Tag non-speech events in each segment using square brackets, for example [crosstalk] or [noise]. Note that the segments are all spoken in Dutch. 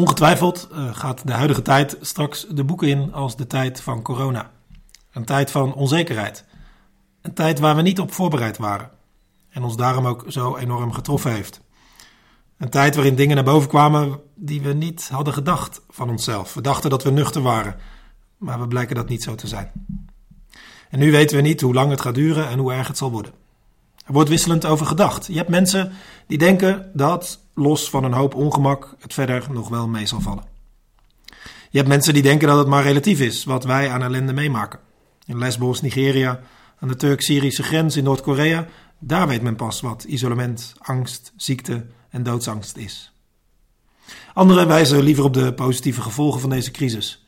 Ongetwijfeld uh, gaat de huidige tijd straks de boeken in als de tijd van corona. Een tijd van onzekerheid. Een tijd waar we niet op voorbereid waren. En ons daarom ook zo enorm getroffen heeft. Een tijd waarin dingen naar boven kwamen die we niet hadden gedacht van onszelf. We dachten dat we nuchter waren, maar we blijken dat niet zo te zijn. En nu weten we niet hoe lang het gaat duren en hoe erg het zal worden. Er wordt wisselend over gedacht. Je hebt mensen die denken dat, los van een hoop ongemak, het verder nog wel mee zal vallen. Je hebt mensen die denken dat het maar relatief is wat wij aan ellende meemaken. In Lesbos, Nigeria, aan de Turk-Syrische grens in Noord-Korea, daar weet men pas wat isolement, angst, ziekte en doodsangst is. Anderen wijzen liever op de positieve gevolgen van deze crisis.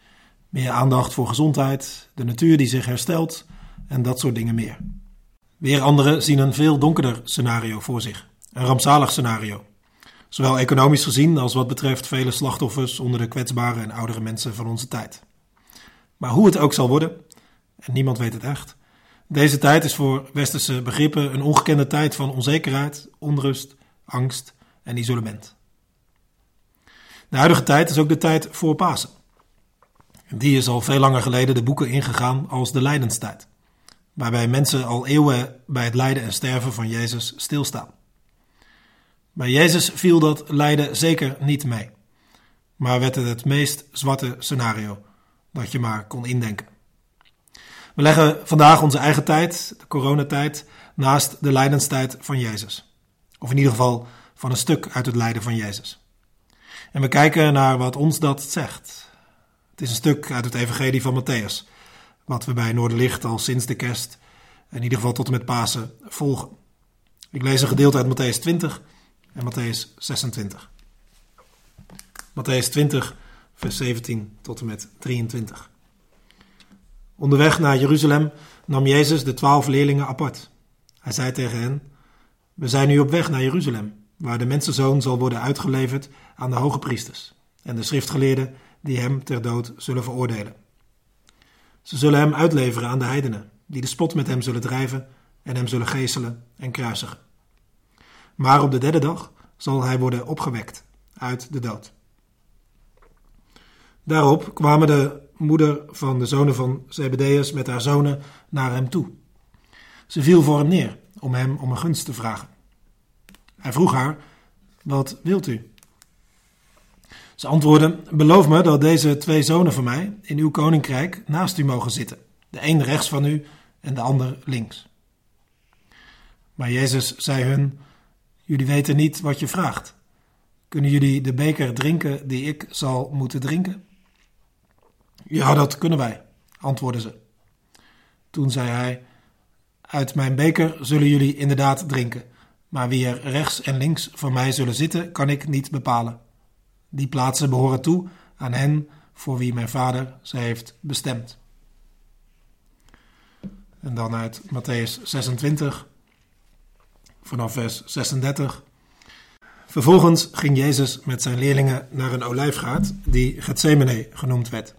Meer aandacht voor gezondheid, de natuur die zich herstelt en dat soort dingen meer. Weer anderen zien een veel donkerder scenario voor zich, een rampzalig scenario. Zowel economisch gezien als wat betreft vele slachtoffers onder de kwetsbare en oudere mensen van onze tijd. Maar hoe het ook zal worden, en niemand weet het echt, deze tijd is voor westerse begrippen een ongekende tijd van onzekerheid, onrust, angst en isolement. De huidige tijd is ook de tijd voor Pasen. Die is al veel langer geleden de boeken ingegaan als de lijdenstijd, waarbij mensen al eeuwen bij het lijden en sterven van Jezus stilstaan. Bij Jezus viel dat lijden zeker niet mee, maar werd het het meest zwarte scenario dat je maar kon indenken. We leggen vandaag onze eigen tijd, de coronatijd, naast de lijdenstijd van Jezus. Of in ieder geval van een stuk uit het lijden van Jezus. En we kijken naar wat ons dat zegt. Het is een stuk uit het Evangelie van Matthäus, wat we bij Noorderlicht al sinds de kerst, in ieder geval tot en met Pasen, volgen. Ik lees een gedeelte uit Matthäus 20 en Matthäus 26. Matthäus 20, vers 17 tot en met 23. Onderweg naar Jeruzalem nam Jezus de twaalf leerlingen apart. Hij zei tegen hen: We zijn nu op weg naar Jeruzalem waar de mensenzoon zal worden uitgeleverd aan de hoge priesters en de schriftgeleerden die hem ter dood zullen veroordelen. Ze zullen hem uitleveren aan de heidenen, die de spot met hem zullen drijven en hem zullen geeselen en kruisigen. Maar op de derde dag zal hij worden opgewekt uit de dood. Daarop kwamen de moeder van de zonen van Zebedeus met haar zonen naar hem toe. Ze viel voor hem neer om hem om een gunst te vragen. Hij vroeg haar: Wat wilt u? Ze antwoordde: Beloof me dat deze twee zonen van mij in uw koninkrijk naast u mogen zitten, de een rechts van u en de ander links. Maar Jezus zei hun: Jullie weten niet wat je vraagt. Kunnen jullie de beker drinken die ik zal moeten drinken? Ja, dat kunnen wij, antwoordden ze. Toen zei hij: Uit mijn beker zullen jullie inderdaad drinken. Maar wie er rechts en links van mij zullen zitten, kan ik niet bepalen. Die plaatsen behoren toe aan hen voor wie mijn vader ze heeft bestemd. En dan uit Matthäus 26, vanaf vers 36. Vervolgens ging Jezus met zijn leerlingen naar een olijfgaard die Gethsemane genoemd werd.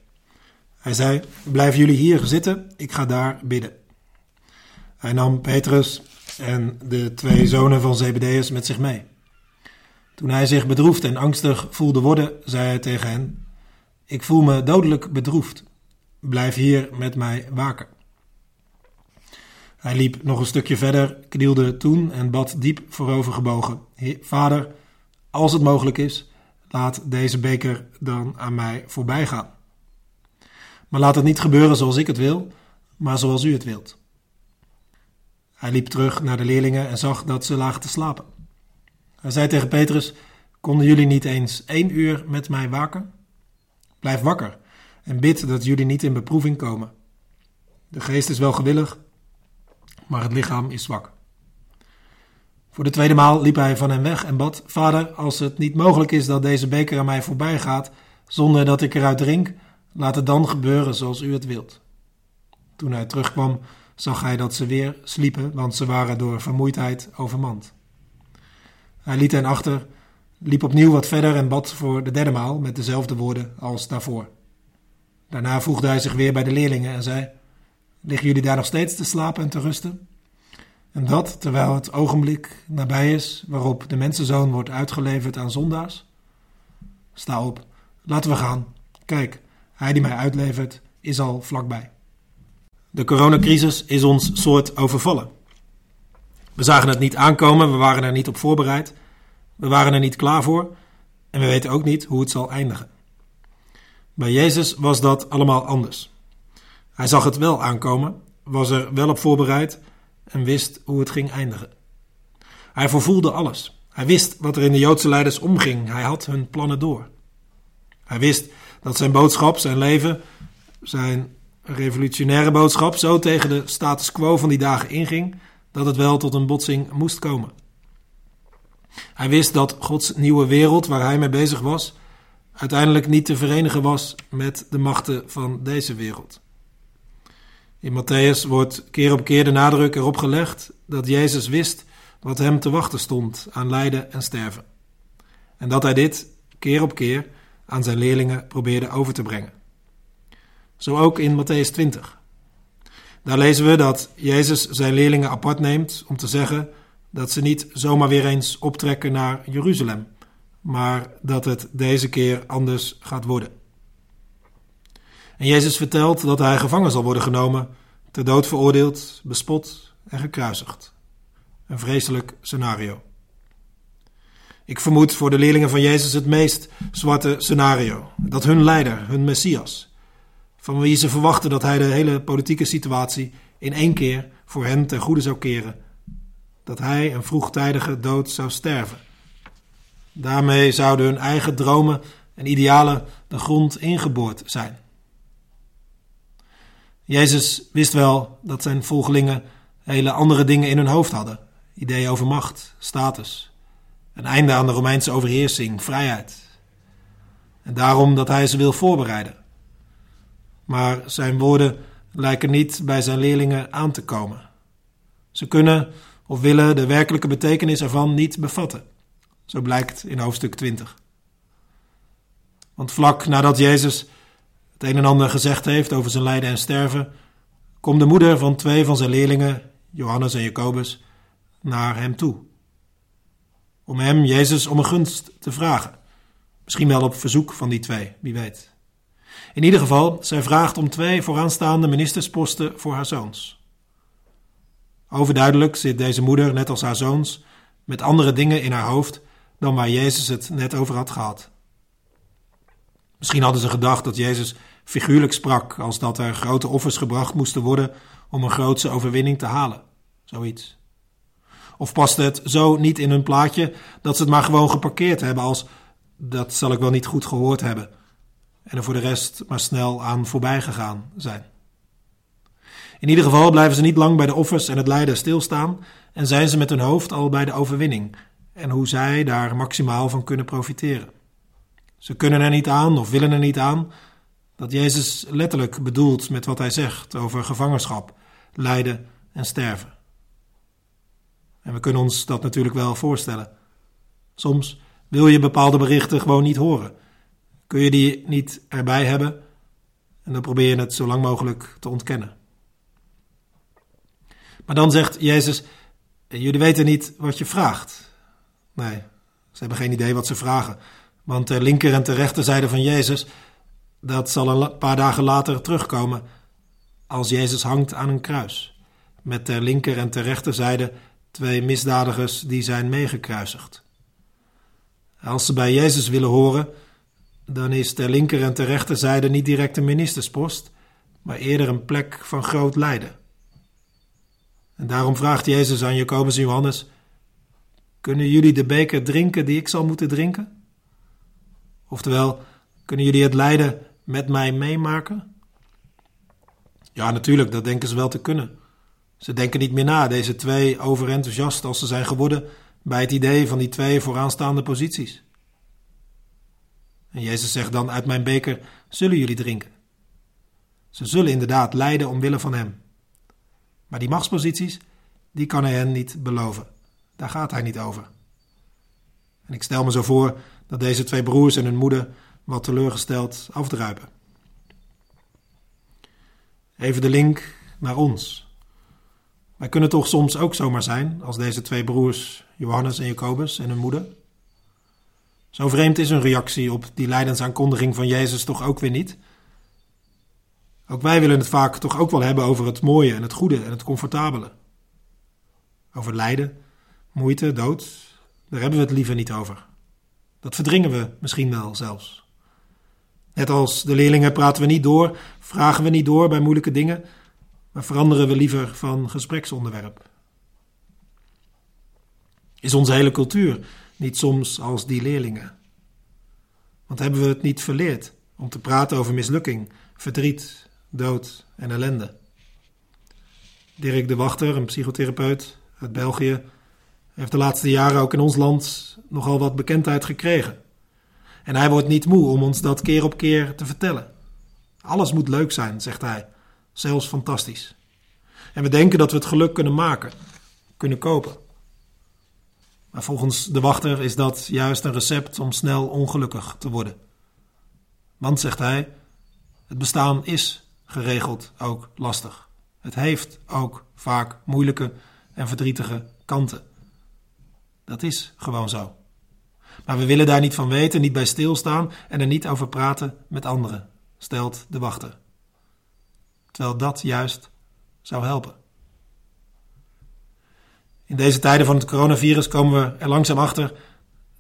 Hij zei: Blijven jullie hier zitten, ik ga daar bidden. Hij nam Petrus, en de twee zonen van Zebedeus met zich mee. Toen hij zich bedroefd en angstig voelde worden, zei hij tegen hen: Ik voel me dodelijk bedroefd. Blijf hier met mij waken. Hij liep nog een stukje verder, knielde toen en bad diep voorovergebogen: Vader, als het mogelijk is, laat deze beker dan aan mij voorbij gaan. Maar laat het niet gebeuren zoals ik het wil, maar zoals u het wilt. Hij liep terug naar de leerlingen en zag dat ze lagen te slapen. Hij zei tegen Petrus: Konden jullie niet eens één uur met mij waken? Blijf wakker en bid dat jullie niet in beproeving komen. De geest is wel gewillig, maar het lichaam is zwak. Voor de tweede maal liep hij van hem weg en bad: Vader, als het niet mogelijk is dat deze beker aan mij voorbij gaat, zonder dat ik eruit drink, laat het dan gebeuren zoals u het wilt. Toen hij terugkwam, zag hij dat ze weer sliepen, want ze waren door vermoeidheid overmand. Hij liet hen achter, liep opnieuw wat verder en bad voor de derde maal met dezelfde woorden als daarvoor. Daarna voegde hij zich weer bij de leerlingen en zei: Liggen jullie daar nog steeds te slapen en te rusten? En dat terwijl het ogenblik nabij is waarop de mensenzoon wordt uitgeleverd aan zondaars? Sta op, Laten we gaan. Kijk, hij die mij uitlevert is al vlakbij. De coronacrisis is ons soort overvallen. We zagen het niet aankomen, we waren er niet op voorbereid, we waren er niet klaar voor en we weten ook niet hoe het zal eindigen. Bij Jezus was dat allemaal anders. Hij zag het wel aankomen, was er wel op voorbereid en wist hoe het ging eindigen. Hij vervoelde alles. Hij wist wat er in de Joodse leiders omging. Hij had hun plannen door. Hij wist dat zijn boodschap, zijn leven, zijn revolutionaire boodschap zo tegen de status quo van die dagen inging dat het wel tot een botsing moest komen. Hij wist dat Gods nieuwe wereld waar hij mee bezig was uiteindelijk niet te verenigen was met de machten van deze wereld. In Matthäus wordt keer op keer de nadruk erop gelegd dat Jezus wist wat hem te wachten stond aan lijden en sterven. En dat hij dit keer op keer aan zijn leerlingen probeerde over te brengen. Zo ook in Matthäus 20. Daar lezen we dat Jezus zijn leerlingen apart neemt om te zeggen dat ze niet zomaar weer eens optrekken naar Jeruzalem, maar dat het deze keer anders gaat worden. En Jezus vertelt dat hij gevangen zal worden genomen, ter dood veroordeeld, bespot en gekruisigd. Een vreselijk scenario. Ik vermoed voor de leerlingen van Jezus het meest zwarte scenario: dat hun leider, hun messias, van wie ze verwachten dat hij de hele politieke situatie in één keer voor hen ten goede zou keren, dat hij een vroegtijdige dood zou sterven. Daarmee zouden hun eigen dromen en idealen de grond ingeboord zijn. Jezus wist wel dat zijn volgelingen hele andere dingen in hun hoofd hadden: ideeën over macht, status, een einde aan de Romeinse overheersing, vrijheid. En daarom dat hij ze wil voorbereiden. Maar zijn woorden lijken niet bij zijn leerlingen aan te komen. Ze kunnen of willen de werkelijke betekenis ervan niet bevatten. Zo blijkt in hoofdstuk 20. Want vlak nadat Jezus het een en ander gezegd heeft over zijn lijden en sterven, komt de moeder van twee van zijn leerlingen, Johannes en Jacobus, naar hem toe. Om hem, Jezus, om een gunst te vragen. Misschien wel op verzoek van die twee, wie weet. In ieder geval, zij vraagt om twee vooraanstaande ministersposten voor haar zoons. Overduidelijk zit deze moeder, net als haar zoons, met andere dingen in haar hoofd dan waar Jezus het net over had gehad. Misschien hadden ze gedacht dat Jezus figuurlijk sprak, als dat er grote offers gebracht moesten worden om een grootse overwinning te halen. Zoiets. Of paste het zo niet in hun plaatje dat ze het maar gewoon geparkeerd hebben als dat zal ik wel niet goed gehoord hebben en er voor de rest maar snel aan voorbij gegaan zijn. In ieder geval blijven ze niet lang bij de offers en het lijden stilstaan en zijn ze met hun hoofd al bij de overwinning en hoe zij daar maximaal van kunnen profiteren. Ze kunnen er niet aan of willen er niet aan dat Jezus letterlijk bedoelt met wat hij zegt over gevangenschap, lijden en sterven. En we kunnen ons dat natuurlijk wel voorstellen. Soms wil je bepaalde berichten gewoon niet horen. Kun je die niet erbij hebben en dan probeer je het zo lang mogelijk te ontkennen. Maar dan zegt Jezus: Jullie weten niet wat je vraagt. Nee, ze hebben geen idee wat ze vragen. Want de linker en de rechterzijde van Jezus, dat zal een paar dagen later terugkomen als Jezus hangt aan een kruis. Met ter linker en ter rechterzijde twee misdadigers die zijn meegekruisigd. Als ze bij Jezus willen horen, dan is ter linker en ter rechterzijde niet direct een ministerspost, maar eerder een plek van groot lijden. En daarom vraagt Jezus aan Jacobus en Johannes: Kunnen jullie de beker drinken die ik zal moeten drinken? Oftewel, kunnen jullie het lijden met mij meemaken? Ja, natuurlijk, dat denken ze wel te kunnen. Ze denken niet meer na, deze twee overenthousiast als ze zijn geworden bij het idee van die twee vooraanstaande posities. En Jezus zegt dan: Uit mijn beker zullen jullie drinken. Ze zullen inderdaad lijden omwille van hem. Maar die machtsposities, die kan hij hen niet beloven. Daar gaat hij niet over. En ik stel me zo voor dat deze twee broers en hun moeder wat teleurgesteld afdruipen. Even de link naar ons. Wij kunnen toch soms ook zomaar zijn als deze twee broers, Johannes en Jacobus en hun moeder. Zo vreemd is een reactie op die lijdensaankondiging van Jezus toch ook weer niet. Ook wij willen het vaak toch ook wel hebben over het mooie en het goede en het comfortabele. Over lijden, moeite, dood, daar hebben we het liever niet over. Dat verdringen we misschien wel zelfs. Net als de leerlingen praten we niet door, vragen we niet door bij moeilijke dingen, maar veranderen we liever van gespreksonderwerp. Is onze hele cultuur niet soms als die leerlingen? Want hebben we het niet verleerd om te praten over mislukking, verdriet, dood en ellende? Dirk de Wachter, een psychotherapeut uit België, heeft de laatste jaren ook in ons land nogal wat bekendheid gekregen. En hij wordt niet moe om ons dat keer op keer te vertellen. Alles moet leuk zijn, zegt hij, zelfs fantastisch. En we denken dat we het geluk kunnen maken, kunnen kopen. Maar volgens de wachter is dat juist een recept om snel ongelukkig te worden. Want, zegt hij, het bestaan is geregeld ook lastig. Het heeft ook vaak moeilijke en verdrietige kanten. Dat is gewoon zo. Maar we willen daar niet van weten, niet bij stilstaan en er niet over praten met anderen, stelt de wachter. Terwijl dat juist zou helpen. In deze tijden van het coronavirus komen we er langzaam achter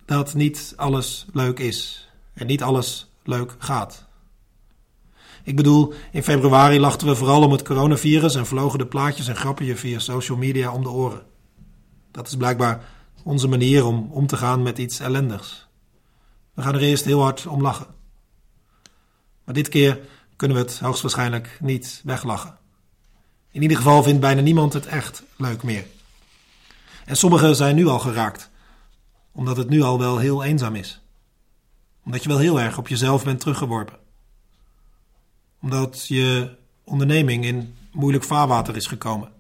dat niet alles leuk is en niet alles leuk gaat. Ik bedoel, in februari lachten we vooral om het coronavirus en vlogen de plaatjes en grappen via social media om de oren. Dat is blijkbaar onze manier om om te gaan met iets ellendigs. We gaan er eerst heel hard om lachen. Maar dit keer kunnen we het hoogstwaarschijnlijk niet weglachen. In ieder geval vindt bijna niemand het echt leuk meer. En sommigen zijn nu al geraakt, omdat het nu al wel heel eenzaam is. Omdat je wel heel erg op jezelf bent teruggeworpen. Omdat je onderneming in moeilijk vaarwater is gekomen.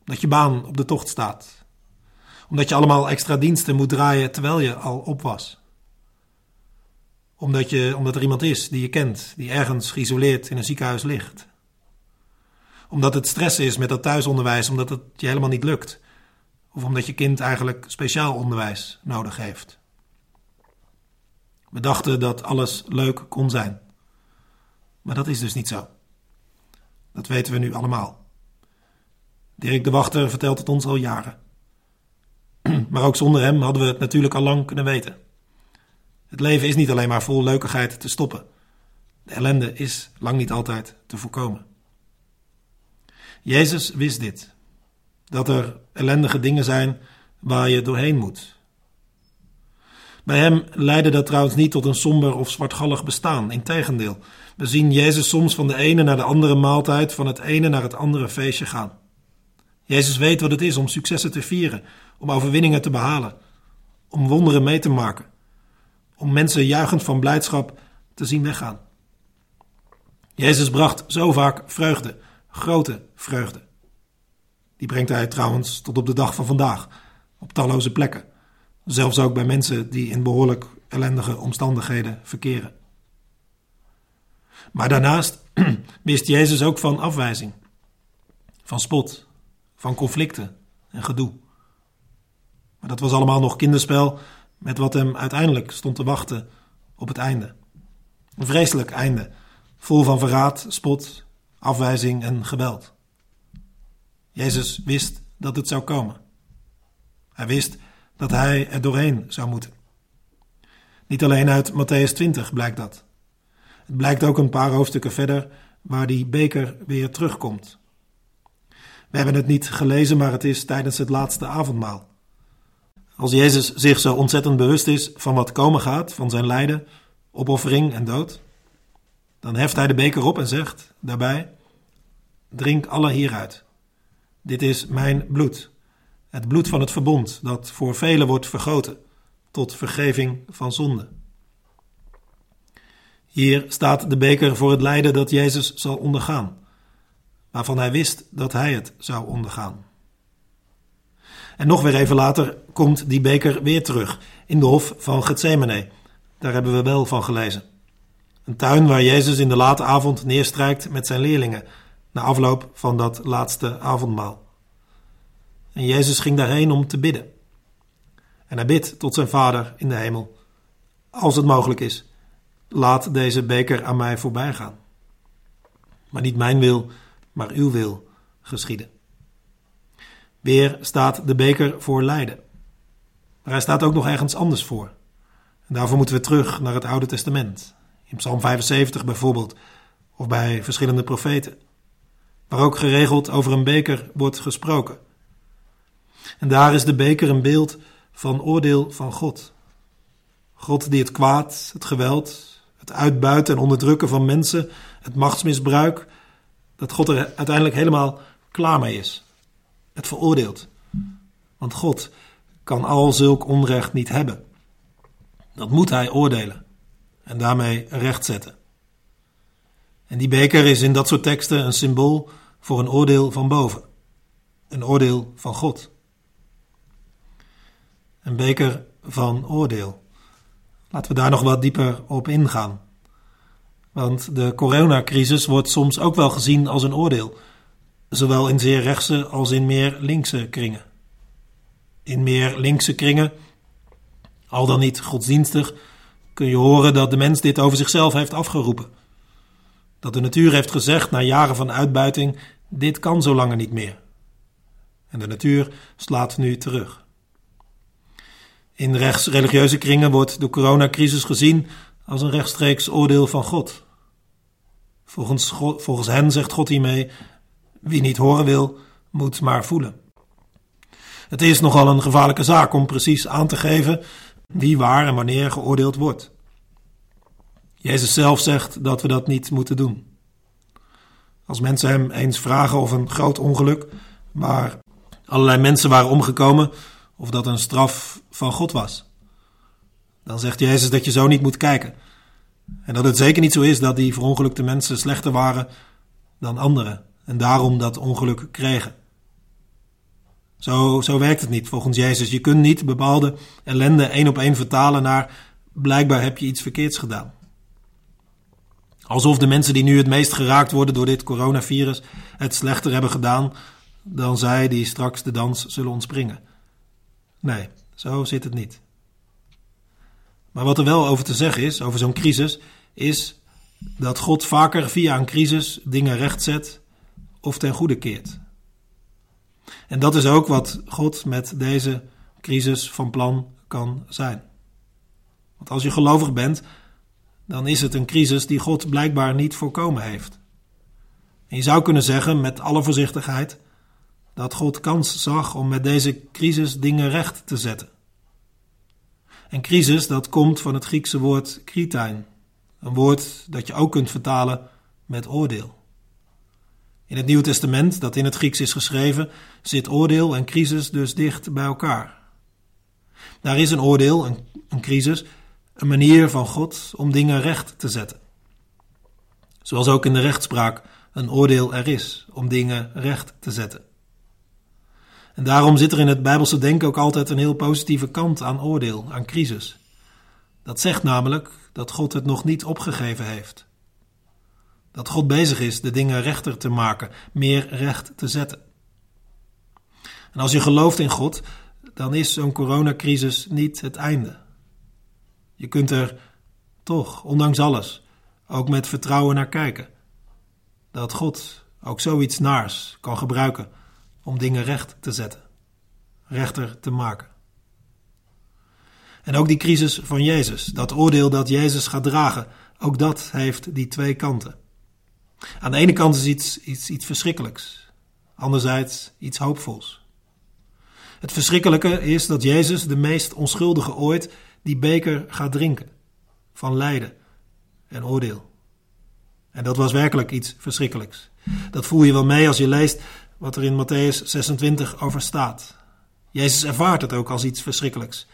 Omdat je baan op de tocht staat. Omdat je allemaal extra diensten moet draaien terwijl je al op was. Omdat, je, omdat er iemand is die je kent, die ergens geïsoleerd in een ziekenhuis ligt. Omdat het stress is met dat thuisonderwijs, omdat het je helemaal niet lukt of omdat je kind eigenlijk speciaal onderwijs nodig heeft. We dachten dat alles leuk kon zijn. Maar dat is dus niet zo. Dat weten we nu allemaal. Dirk de Wachter vertelt het ons al jaren. [clears throat] Maar ook zonder hem hadden we het natuurlijk al lang kunnen weten. Het leven is niet alleen maar vol leukigheid te stoppen. De ellende is lang niet altijd te voorkomen. Jezus wist dit dat er ellendige dingen zijn waar je doorheen moet. Bij hem leidde dat trouwens niet tot een somber of zwartgallig bestaan. Integendeel, we zien Jezus soms van de ene naar de andere maaltijd, van het ene naar het andere feestje gaan. Jezus weet wat het is om successen te vieren, om overwinningen te behalen, om wonderen mee te maken, om mensen juichend van blijdschap te zien weggaan. Jezus bracht zo vaak vreugde, grote vreugde. Die brengt hij trouwens tot op de dag van vandaag, op talloze plekken. Zelfs ook bij mensen die in behoorlijk ellendige omstandigheden verkeren. Maar daarnaast [clears throat] wist Jezus ook van afwijzing, van spot, van conflicten en gedoe. Maar dat was allemaal nog kinderspel met wat hem uiteindelijk stond te wachten op het einde. Een vreselijk einde, vol van verraad, spot, afwijzing en geweld. Jezus wist dat het zou komen. Hij wist dat hij er doorheen zou moeten. Niet alleen uit Matthäus 20 blijkt dat. Het blijkt ook een paar hoofdstukken verder waar die beker weer terugkomt. We hebben het niet gelezen, maar het is tijdens het laatste avondmaal. Als Jezus zich zo ontzettend bewust is van wat komen gaat, van zijn lijden, opoffering en dood, dan heft hij de beker op en zegt daarbij: Drink alle hieruit. Dit is mijn bloed, het bloed van het verbond, dat voor velen wordt vergoten, tot vergeving van zonde. Hier staat de beker voor het lijden dat Jezus zal ondergaan, waarvan hij wist dat hij het zou ondergaan. En nog weer even later komt die beker weer terug in de hof van Gethsemane. Daar hebben we wel van gelezen. Een tuin waar Jezus in de late avond neerstrijkt met zijn leerlingen na afloop van dat laatste avondmaal. En Jezus ging daarheen om te bidden. En hij bidt tot zijn Vader in de hemel. als het mogelijk is, laat deze beker aan mij voorbij gaan. Maar niet mijn wil, maar uw wil geschieden. Weer staat de beker voor lijden. Maar hij staat ook nog ergens anders voor. En daarvoor moeten we terug naar het Oude Testament. In Psalm 75 bijvoorbeeld, of bij verschillende profeten. Waar ook geregeld over een beker wordt gesproken. En daar is de beker een beeld van oordeel van God. God die het kwaad, het geweld, het uitbuiten en onderdrukken van mensen, het machtsmisbruik, dat God er uiteindelijk helemaal klaar mee is. Het veroordeelt. Want God kan al zulk onrecht niet hebben. Dat moet hij oordelen en daarmee rechtzetten. En die beker is in dat soort teksten een symbool voor een oordeel van boven. Een oordeel van God. Een beker van oordeel. Laten we daar nog wat dieper op ingaan. Want de coronacrisis wordt soms ook wel gezien als een oordeel, zowel in zeer rechtse als in meer linkse kringen. In meer linkse kringen, al dan niet godsdienstig, kun je horen dat de mens dit over zichzelf heeft afgeroepen. Dat de natuur heeft gezegd na jaren van uitbuiting: dit kan zo langer niet meer. En de natuur slaat nu terug. In rechtsreligieuze kringen wordt de coronacrisis gezien als een rechtstreeks oordeel van God. Volgens, hen zegt God hiermee: wie niet horen wil, moet maar voelen. Het is nogal een gevaarlijke zaak om precies aan te geven wie waar en wanneer geoordeeld wordt. Jezus zelf zegt dat we dat niet moeten doen. Als mensen hem eens vragen of een groot ongeluk waar allerlei mensen waren omgekomen, of dat een straf van God was. Dan zegt Jezus dat je zo niet moet kijken. En dat het zeker niet zo is dat die verongelukte mensen slechter waren dan anderen en daarom dat ongeluk kregen. Zo, zo werkt het niet volgens Jezus. Je kunt niet bepaalde ellende één op één vertalen naar blijkbaar heb je iets verkeerds gedaan. Alsof de mensen die nu het meest geraakt worden door dit coronavirus het slechter hebben gedaan dan zij die straks de dans zullen ontspringen. Nee, zo zit het niet. Maar wat er wel over te zeggen is, over zo'n crisis, is dat God vaker via een crisis dingen rechtzet of ten goede keert. En dat is ook wat God met deze crisis van plan kan zijn. Want als je gelovig bent, dan is het een crisis die God blijkbaar niet voorkomen heeft. En je zou kunnen zeggen, met alle voorzichtigheid, dat God kans zag om met deze crisis dingen recht te zetten. En crisis, dat komt van het Griekse woord kritijn, een woord dat je ook kunt vertalen met oordeel. In het Nieuwe Testament, dat in het Grieks is geschreven, zit oordeel en crisis dus dicht bij elkaar. Daar is een oordeel, een, een crisis, een manier van God om dingen recht te zetten. Zoals ook in de rechtspraak een oordeel er is om dingen recht te zetten. En daarom zit er in het Bijbelse denken ook altijd een heel positieve kant aan oordeel, aan crisis. Dat zegt namelijk dat God het nog niet opgegeven heeft. Dat God bezig is de dingen rechter te maken, meer recht te zetten. En als je gelooft in God, dan is zo'n coronacrisis niet het einde. Je kunt er toch, ondanks alles, ook met vertrouwen naar kijken. Dat God ook zoiets naars kan gebruiken om dingen recht te zetten, rechter te maken. En ook die crisis van Jezus, dat oordeel dat Jezus gaat dragen, ook dat heeft die twee kanten. Aan de ene kant is iets, iets, iets verschrikkelijks, anderzijds iets hoopvols. Het verschrikkelijke is dat Jezus, de meest onschuldige ooit, die beker gaat drinken van lijden en oordeel. En dat was werkelijk iets verschrikkelijks. Dat voel je wel mee als je leest wat er in Matthäus 26 over staat. Jezus ervaart het ook als iets verschrikkelijks,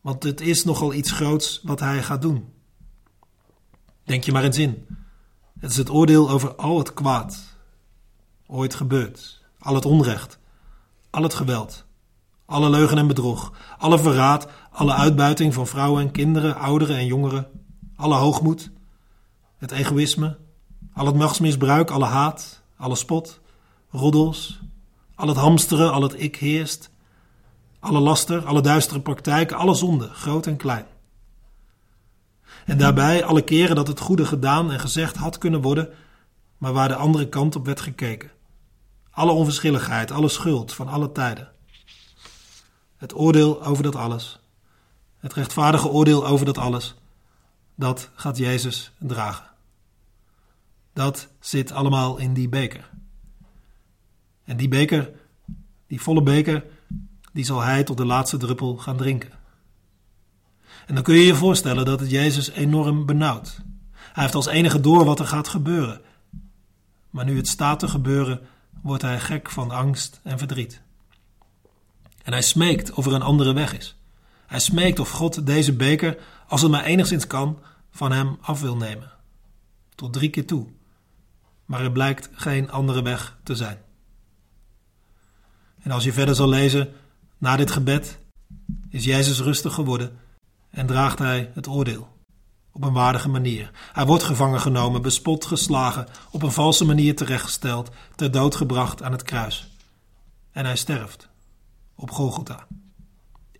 want het is nogal iets groots wat hij gaat doen. Denk je maar eens in. Het is het oordeel over al het kwaad ooit gebeurd, al het onrecht, al het geweld, alle leugen en bedrog, alle verraad, alle uitbuiting van vrouwen en kinderen, ouderen en jongeren, alle hoogmoed, het egoïsme, al het machtsmisbruik, alle haat, alle spot, roddels, al het hamsteren, al het ik heerst, alle laster, alle duistere praktijken, alle zonden, groot en klein. En daarbij alle keren dat het goede gedaan en gezegd had kunnen worden, maar waar de andere kant op werd gekeken. Alle onverschilligheid, alle schuld van alle tijden. Het oordeel over dat alles, het rechtvaardige oordeel over dat alles, dat gaat Jezus dragen. Dat zit allemaal in die beker. En die beker, die volle beker, die zal hij tot de laatste druppel gaan drinken. En dan kun je je voorstellen dat het Jezus enorm benauwt. Hij heeft als enige door wat er gaat gebeuren. Maar nu het staat te gebeuren, wordt hij gek van angst en verdriet. En hij smeekt of er een andere weg is. Hij smeekt of God deze beker, als het maar enigszins kan, van hem af wil nemen. Tot drie keer toe. Maar er blijkt geen andere weg te zijn. En als je verder zal lezen, na dit gebed is Jezus rustig geworden en draagt hij het oordeel. Op een waardige manier. Hij wordt gevangen genomen, bespot, geslagen, op een valse manier terechtgesteld, ter dood gebracht aan het kruis. En hij sterft. Op Golgotha.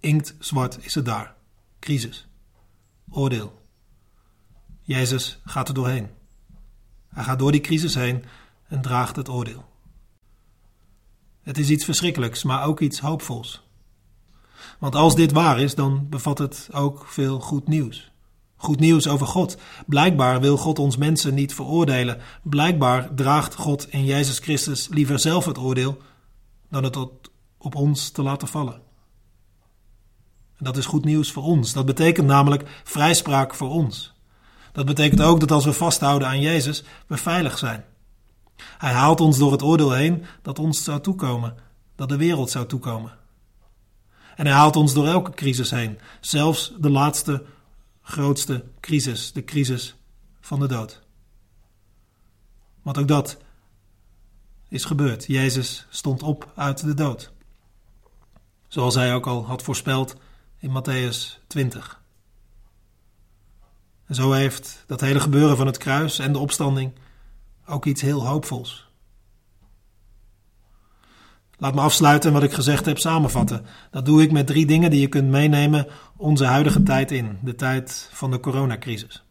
Inkt zwart is het daar. Crisis. Oordeel. Jezus gaat er doorheen. Hij gaat door die crisis heen en draagt het oordeel. Het is iets verschrikkelijks, maar ook iets hoopvols. Want als dit waar is, dan bevat het ook veel goed nieuws. Goed nieuws over God. Blijkbaar wil God ons mensen niet veroordelen. Blijkbaar draagt God in Jezus Christus liever zelf het oordeel dan het op ons te laten vallen. En dat is goed nieuws voor ons. Dat betekent namelijk vrijspraak voor ons. Dat betekent ook dat als we vasthouden aan Jezus, we veilig zijn. Hij haalt ons door het oordeel heen dat ons zou toekomen, dat de wereld zou toekomen. En hij haalt ons door elke crisis heen, zelfs de laatste grootste crisis, de crisis van de dood. Want ook dat is gebeurd. Jezus stond op uit de dood. Zoals hij ook al had voorspeld in Matthäus 20. En zo heeft dat hele gebeuren van het kruis en de opstanding ook iets heel hoopvols. Laat me afsluiten en wat ik gezegd heb samenvatten. Dat doe ik met drie dingen die je kunt meenemen onze huidige tijd in, de tijd van de coronacrisis.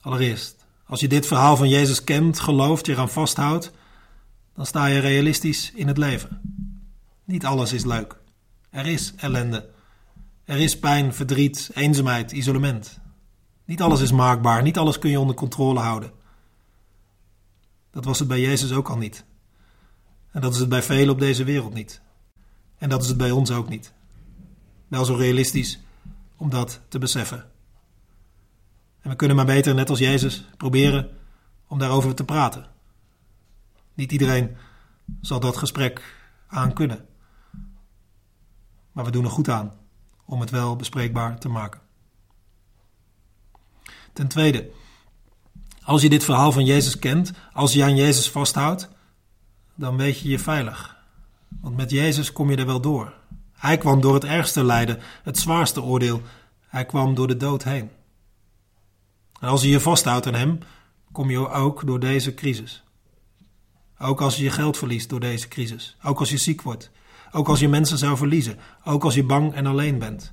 Allereerst, als je dit verhaal van Jezus kent, gelooft, je eraan vasthoudt, dan sta je realistisch in het leven. Niet alles is leuk. Er is ellende. Er is pijn, verdriet, eenzaamheid, isolement. Niet alles is maakbaar, niet alles kun je onder controle houden. Dat was het bij Jezus ook al niet. En dat is het bij velen op deze wereld niet. En dat is het bij ons ook niet. Wel zo realistisch om dat te beseffen. En we kunnen maar beter, net als Jezus, proberen om daarover te praten. Niet iedereen zal dat gesprek aan kunnen. Maar we doen er goed aan om het wel bespreekbaar te maken. Ten tweede, als je dit verhaal van Jezus kent, als je aan Jezus vasthoudt, dan weet je je veilig. Want met Jezus kom je er wel door. Hij kwam door het ergste lijden, het zwaarste oordeel. Hij kwam door de dood heen. En als je je vasthoudt aan Hem, kom je ook door deze crisis. Ook als je je geld verliest door deze crisis. Ook als je ziek wordt. Ook als je mensen zou verliezen. Ook als je bang en alleen bent.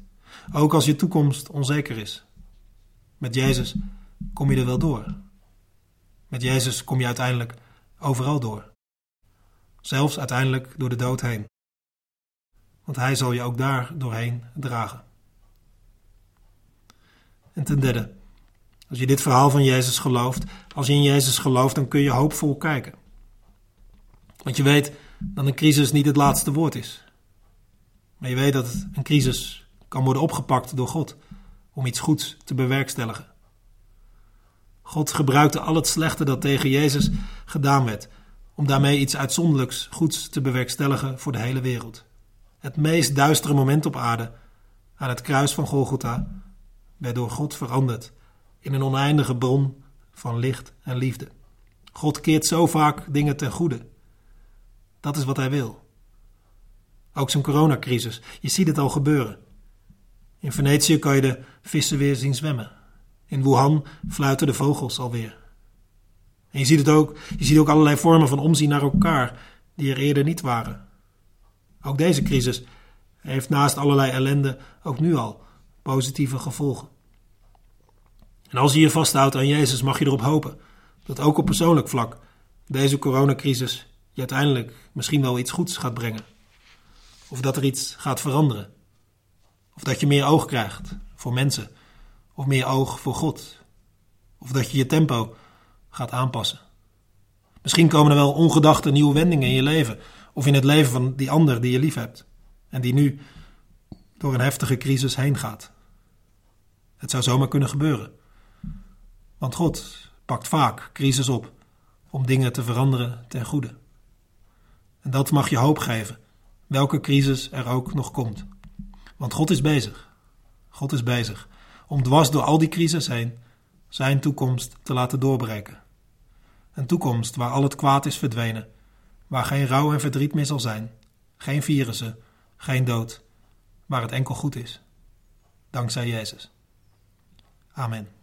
Ook als je toekomst onzeker is. Met Jezus kom je er wel door. Met Jezus kom je uiteindelijk overal door. Zelfs uiteindelijk door de dood heen. Want Hij zal je ook daar doorheen dragen. En ten derde, als je dit verhaal van Jezus gelooft, als je in Jezus gelooft, dan kun je hoopvol kijken. Want je weet dat een crisis niet het laatste woord is. Maar je weet dat een crisis kan worden opgepakt door God om iets goeds te bewerkstelligen. God gebruikte al het slechte dat tegen Jezus gedaan werd, om daarmee iets uitzonderlijks goeds te bewerkstelligen voor de hele wereld. Het meest duistere moment op aarde, aan het kruis van Golgotha, werd door God veranderd in een oneindige bron van licht en liefde. God keert zo vaak dingen ten goede. Dat is wat hij wil. Ook zijn coronacrisis. Je ziet het al gebeuren. In Venetië kan je de vissen weer zien zwemmen. In Wuhan fluiten de vogels alweer. En je ziet het ook, je ziet ook allerlei vormen van omzien naar elkaar die er eerder niet waren. Ook deze crisis heeft naast allerlei ellende ook nu al positieve gevolgen. En als je je vasthoudt aan Jezus, mag je erop hopen dat ook op persoonlijk vlak deze coronacrisis je uiteindelijk misschien wel iets goeds gaat brengen. Of dat er iets gaat veranderen. Of dat je meer oog krijgt voor mensen. Of meer oog voor God. Of dat je je tempo gaat aanpassen. Misschien komen er wel ongedachte nieuwe wendingen in je leven. Of in het leven van die ander die je lief hebt. En die nu door een heftige crisis heen gaat. Het zou zomaar kunnen gebeuren. Want God pakt vaak crisis op om dingen te veranderen ten goede. En dat mag je hoop geven, welke crisis er ook nog komt. Want God is bezig. God is bezig om dwars door al die crisis heen zijn toekomst te laten doorbreken. Een toekomst waar al het kwaad is verdwenen, waar geen rouw en verdriet meer zal zijn, geen virussen, geen dood, waar het enkel goed is. Dankzij Jezus. Amen.